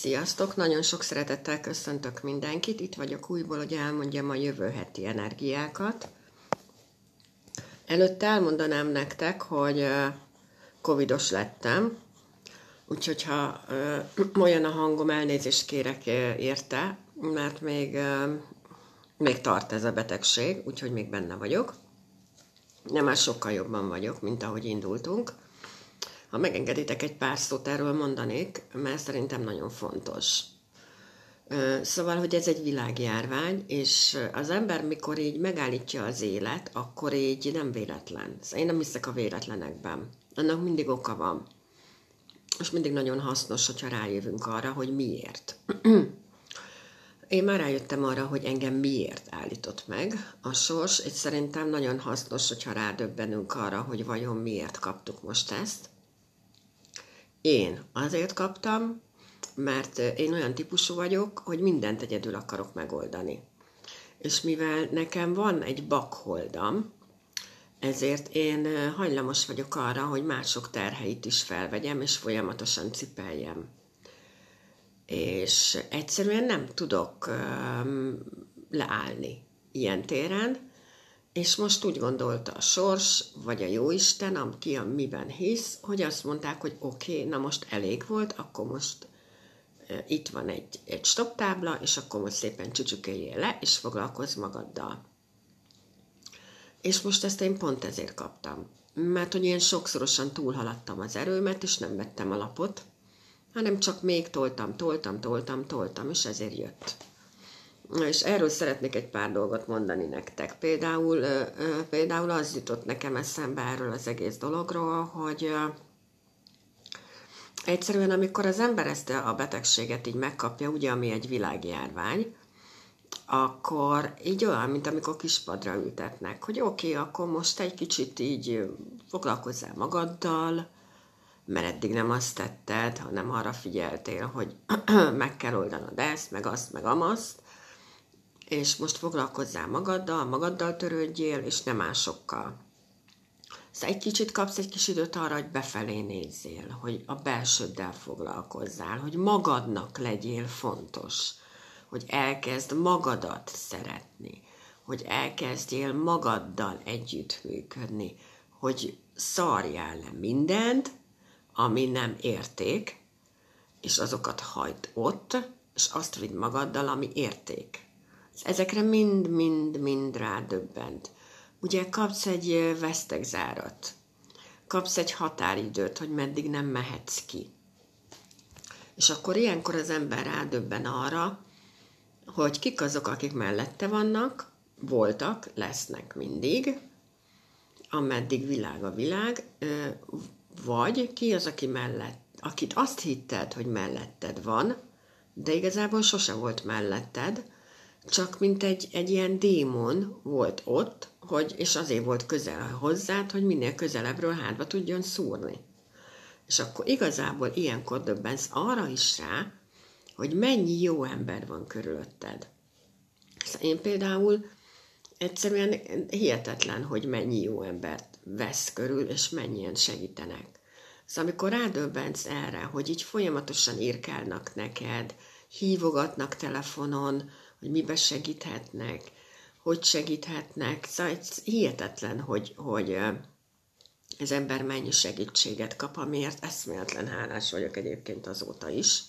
Sziasztok! Nagyon sok szeretettel köszöntök mindenkit. Itt vagyok újból, hogy elmondjam a jövő heti energiákat. Előtte elmondanám nektek, hogy covidos lettem, úgyhogy ha olyan a hangom, elnézést kérek érte, mert még, még tart ez a betegség, úgyhogy még benne vagyok. Nem már sokkal jobban vagyok, mint ahogy indultunk. Ha megengeditek, egy pár szót erről mondanék, mert szerintem nagyon fontos. Szóval, hogy ez egy világjárvány, és az ember, mikor így megállítja az élet, akkor így nem véletlen. Szóval én nem hiszek a véletlenekben. Annak mindig oka van. És mindig nagyon hasznos, hogyha rájövünk arra, hogy miért. Én már rájöttem arra, hogy engem miért állított meg a sors, és szerintem nagyon hasznos, hogyha rádöbbenünk arra, hogy vajon miért kaptuk most ezt. Én azért kaptam, mert én olyan típusú vagyok, hogy mindent egyedül akarok megoldani. És mivel nekem van egy bakholdam, ezért én hajlamos vagyok arra, hogy mások terheit is felvegyem, és folyamatosan cipeljem. És egyszerűen nem tudok um, leállni ilyen téren, és most úgy gondolta a sors, vagy a jóisten, aki a miben hisz, hogy azt mondták, hogy oké, okay, na most elég volt, akkor most e, itt van egy, egy stop tábla, és akkor most szépen csücsükeljél le, és foglalkozz magaddal. És most ezt én pont ezért kaptam. Mert hogy ilyen sokszorosan túlhaladtam az erőmet, és nem vettem a lapot, hanem csak még toltam, toltam, toltam, toltam, és ezért jött. És erről szeretnék egy pár dolgot mondani nektek. Például, például az jutott nekem eszembe erről az egész dologról, hogy egyszerűen amikor az ember ezt a betegséget így megkapja, ugye, ami egy világjárvány, akkor így olyan, mint amikor kispadra ültetnek, hogy oké, okay, akkor most egy kicsit így foglalkozzál magaddal, mert eddig nem azt tetted, hanem arra figyeltél, hogy meg kell oldanod ezt, meg azt, meg amazt, és most foglalkozzál magaddal, magaddal törődjél, és nem másokkal. Szóval egy kicsit kapsz egy kis időt arra, hogy befelé nézzél, hogy a belsőddel foglalkozzál, hogy magadnak legyél fontos, hogy elkezd magadat szeretni, hogy elkezdjél magaddal együttműködni, hogy szarjál le mindent, ami nem érték, és azokat hagyd ott, és azt vidd magaddal, ami érték. Ezekre mind-mind-mind rádöbbent. Ugye kapsz egy vesztegzárat, kapsz egy határidőt, hogy meddig nem mehetsz ki. És akkor ilyenkor az ember rádöbben arra, hogy kik azok, akik mellette vannak, voltak, lesznek mindig, ameddig világ a világ, vagy ki az, aki mellett, akit azt hitted, hogy melletted van, de igazából sose volt melletted, csak mint egy, egy ilyen démon volt ott, hogy, és azért volt közel hozzád, hogy minél közelebbről hátba tudjon szúrni. És akkor igazából ilyenkor döbbensz arra is rá, hogy mennyi jó ember van körülötted. Szóval én például egyszerűen hihetetlen, hogy mennyi jó embert vesz körül, és mennyien segítenek. Szóval amikor rádöbbensz erre, hogy így folyamatosan írkálnak neked, hívogatnak telefonon, hogy mibe segíthetnek, hogy segíthetnek. Szóval hihetetlen, hogy, hogy az ember mennyi segítséget kap, amiért eszméletlen hálás vagyok egyébként azóta is.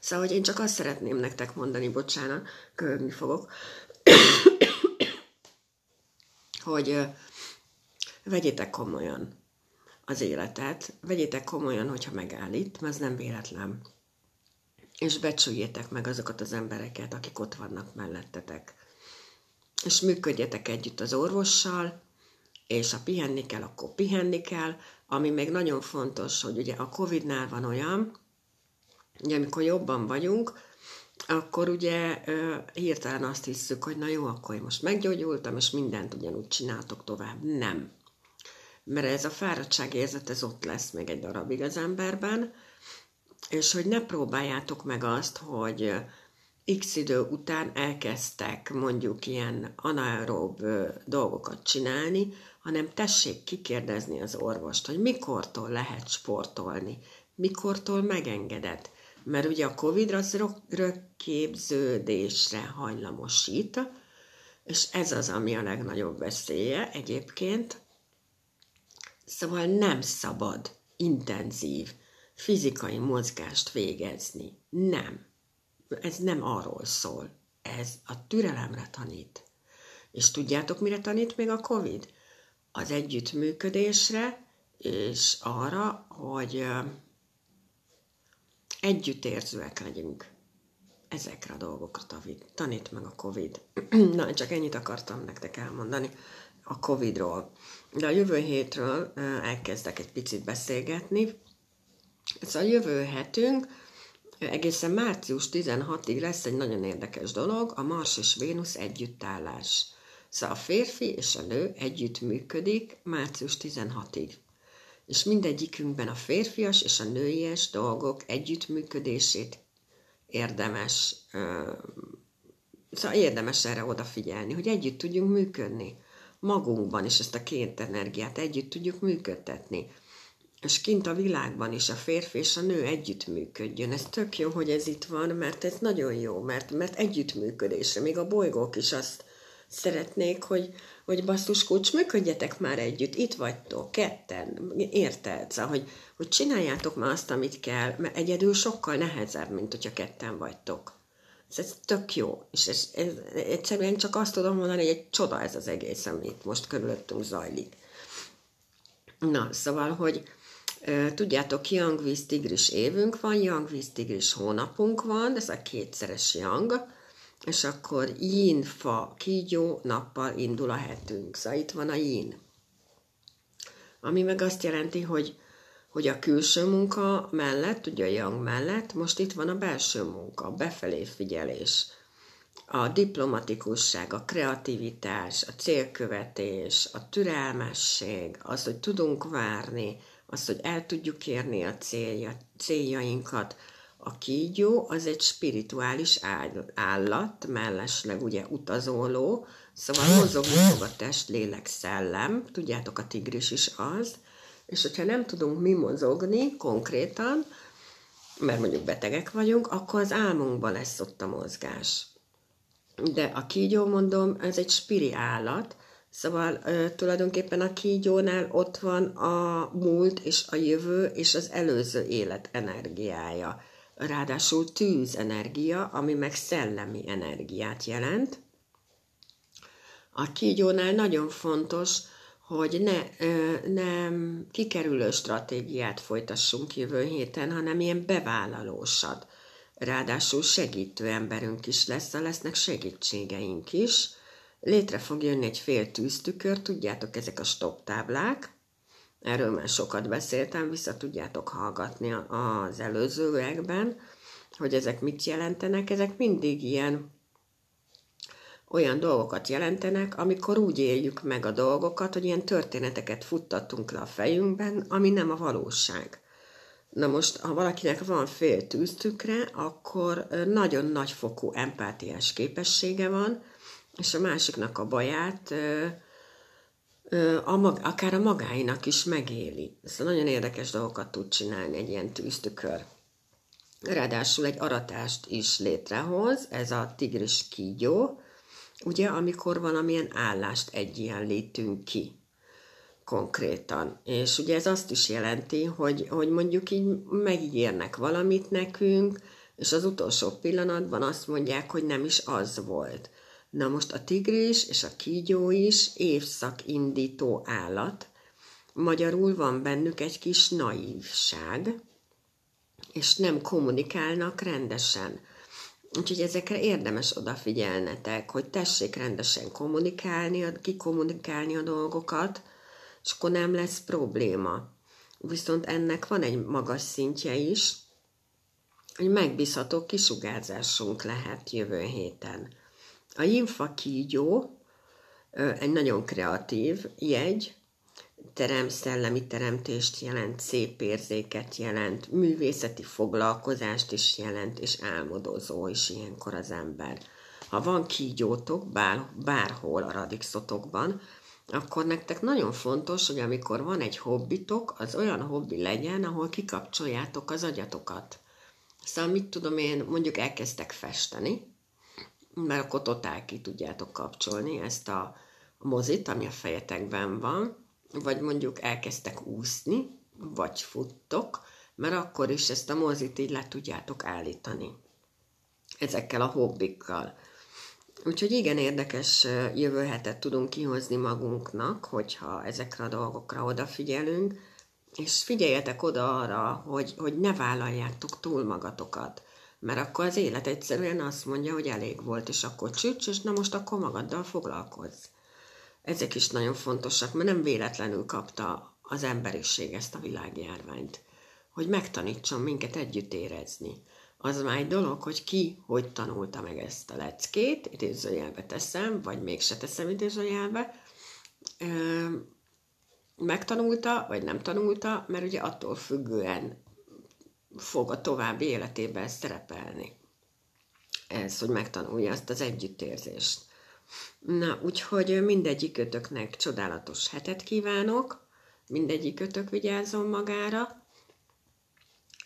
Szóval, hogy én csak azt szeretném nektek mondani, bocsánat, köhögni fogok, hogy vegyétek komolyan az életet, vegyétek komolyan, hogyha megállít, mert ez nem véletlen és becsüljétek meg azokat az embereket, akik ott vannak mellettetek. És működjetek együtt az orvossal, és ha pihenni kell, akkor pihenni kell, ami még nagyon fontos, hogy ugye a Covid-nál van olyan, hogy amikor jobban vagyunk, akkor ugye hirtelen azt hiszük, hogy na jó, akkor én most meggyógyultam, és mindent ugyanúgy csináltok tovább. Nem. Mert ez a fáradtságérzet, ez ott lesz még egy darabig az emberben, és hogy ne próbáljátok meg azt, hogy x idő után elkezdtek mondjuk ilyen anaerób dolgokat csinálni, hanem tessék kikérdezni az orvost, hogy mikortól lehet sportolni, mikortól megengedett. Mert ugye a Covid az rökképződésre hajlamosít, és ez az, ami a legnagyobb veszélye egyébként. Szóval nem szabad intenzív fizikai mozgást végezni. Nem. Ez nem arról szól. Ez a türelemre tanít. És tudjátok, mire tanít még a Covid? Az együttműködésre, és arra, hogy együttérzőek legyünk. Ezekre a dolgokra tanít meg a Covid. Na, csak ennyit akartam nektek elmondani a Covidról. De a jövő hétről elkezdek egy picit beszélgetni. Ez a jövő hetünk egészen március 16-ig lesz egy nagyon érdekes dolog, a Mars és Vénusz együttállás. Szóval a férfi és a nő együtt működik március 16-ig. És mindegyikünkben a férfias és a nőies dolgok együttműködését érdemes, szóval érdemes erre odafigyelni, hogy együtt tudjunk működni magunkban, és ezt a két energiát együtt tudjuk működtetni. És kint a világban is a férfi és a nő együttműködjön. Ez tök jó, hogy ez itt van, mert ez nagyon jó, mert, mert együttműködésre, még a bolygók is azt szeretnék, hogy, hogy basszus kulcs, működjetek már együtt, itt vagytok, ketten, érted? Szóval, hogy, hogy csináljátok már azt, amit kell, mert egyedül sokkal nehezebb, mint hogyha ketten vagytok. Ez, ez tök jó, és ez, ez, egyszerűen csak azt tudom mondani, hogy egy csoda ez az egész, amit most körülöttünk zajlik. Na, szóval, hogy tudjátok, Young Tigris évünk van, Young Tigris hónapunk van, ez a kétszeres Young, és akkor yin, fa, kígyó, nappal indul a hetünk. Szóval itt van a yin. Ami meg azt jelenti, hogy, hogy a külső munka mellett, ugye a yang mellett, most itt van a belső munka, a befelé figyelés, a diplomatikusság, a kreativitás, a célkövetés, a türelmesség, az, hogy tudunk várni, az, hogy el tudjuk érni a célja, céljainkat, a kígyó az egy spirituális állat, mellesleg ugye utazóló, szóval mozogni fog a test, lélek, szellem, tudjátok, a tigris is az, és hogyha nem tudunk mi mozogni konkrétan, mert mondjuk betegek vagyunk, akkor az álmunkban lesz ott a mozgás. De a kígyó, mondom, ez egy spiri állat, Szóval ö, tulajdonképpen a kígyónál ott van a múlt és a jövő és az előző élet energiája ráadásul tűzenergia, ami meg szellemi energiát jelent. A kígyónál nagyon fontos, hogy ne, ne kikerülő stratégiát folytassunk jövő héten, hanem ilyen bevállalósat. Ráadásul segítő emberünk is lesz, lesznek segítségeink is. Létre fog jönni egy fél tűztükör, tudjátok, ezek a stop táblák, Erről már sokat beszéltem, vissza tudjátok hallgatni az előzőekben, hogy ezek mit jelentenek. Ezek mindig ilyen olyan dolgokat jelentenek, amikor úgy éljük meg a dolgokat, hogy ilyen történeteket futtatunk le a fejünkben, ami nem a valóság. Na most, ha valakinek van fél tűztükre, akkor nagyon nagyfokú empátiás képessége van, és a másiknak a baját a mag, akár a magáinak is megéli. Ez nagyon érdekes dolgokat tud csinálni egy ilyen tűztükör. Ráadásul egy aratást is létrehoz, ez a tigris kígyó, ugye, amikor valamilyen állást egyenlítünk ki konkrétan. És ugye ez azt is jelenti, hogy, hogy mondjuk így megígérnek valamit nekünk, és az utolsó pillanatban azt mondják, hogy nem is az volt. Na most a tigris és a kígyó is évszakindító állat. Magyarul van bennük egy kis naívság, és nem kommunikálnak rendesen. Úgyhogy ezekre érdemes odafigyelnetek, hogy tessék rendesen kommunikálni, kikommunikálni a dolgokat, és akkor nem lesz probléma. Viszont ennek van egy magas szintje is, hogy megbízható kisugárzásunk lehet jövő héten. A Jinfa kígyó egy nagyon kreatív jegy, terem, szellemi teremtést jelent, szép érzéket jelent, művészeti foglalkozást is jelent, és álmodozó is ilyenkor az ember. Ha van kígyótok bár, bárhol a radixotokban, akkor nektek nagyon fontos, hogy amikor van egy hobbitok, az olyan hobbi legyen, ahol kikapcsoljátok az agyatokat. Szóval mit tudom én, mondjuk elkezdtek festeni, mert akkor totál ki tudjátok kapcsolni ezt a mozit, ami a fejetekben van, vagy mondjuk elkezdtek úszni, vagy futtok, mert akkor is ezt a mozit így le tudjátok állítani. Ezekkel a hobbikkal. Úgyhogy igen érdekes jövő hetet tudunk kihozni magunknak, hogyha ezekre a dolgokra odafigyelünk, és figyeljetek oda arra, hogy, hogy ne vállaljátok túl magatokat, mert akkor az élet egyszerűen azt mondja, hogy elég volt, és akkor csücs, és na most akkor magaddal foglalkozz. Ezek is nagyon fontosak, mert nem véletlenül kapta az emberiség ezt a világjárványt, hogy megtanítson minket együtt érezni az már egy dolog, hogy ki hogy tanulta meg ezt a leckét, idézőjelbe teszem, vagy mégse teszem idézőjelbe, megtanulta, vagy nem tanulta, mert ugye attól függően fog a további életében szerepelni. Ez, hogy megtanulja azt az együttérzést. Na, úgyhogy mindegyikötöknek csodálatos hetet kívánok, mindegyikötök vigyázzon magára,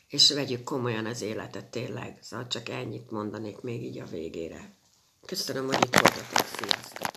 és vegyük komolyan az életet tényleg. Szóval csak ennyit mondanék még így a végére. Köszönöm, hogy itt voltatok. Sziasztok!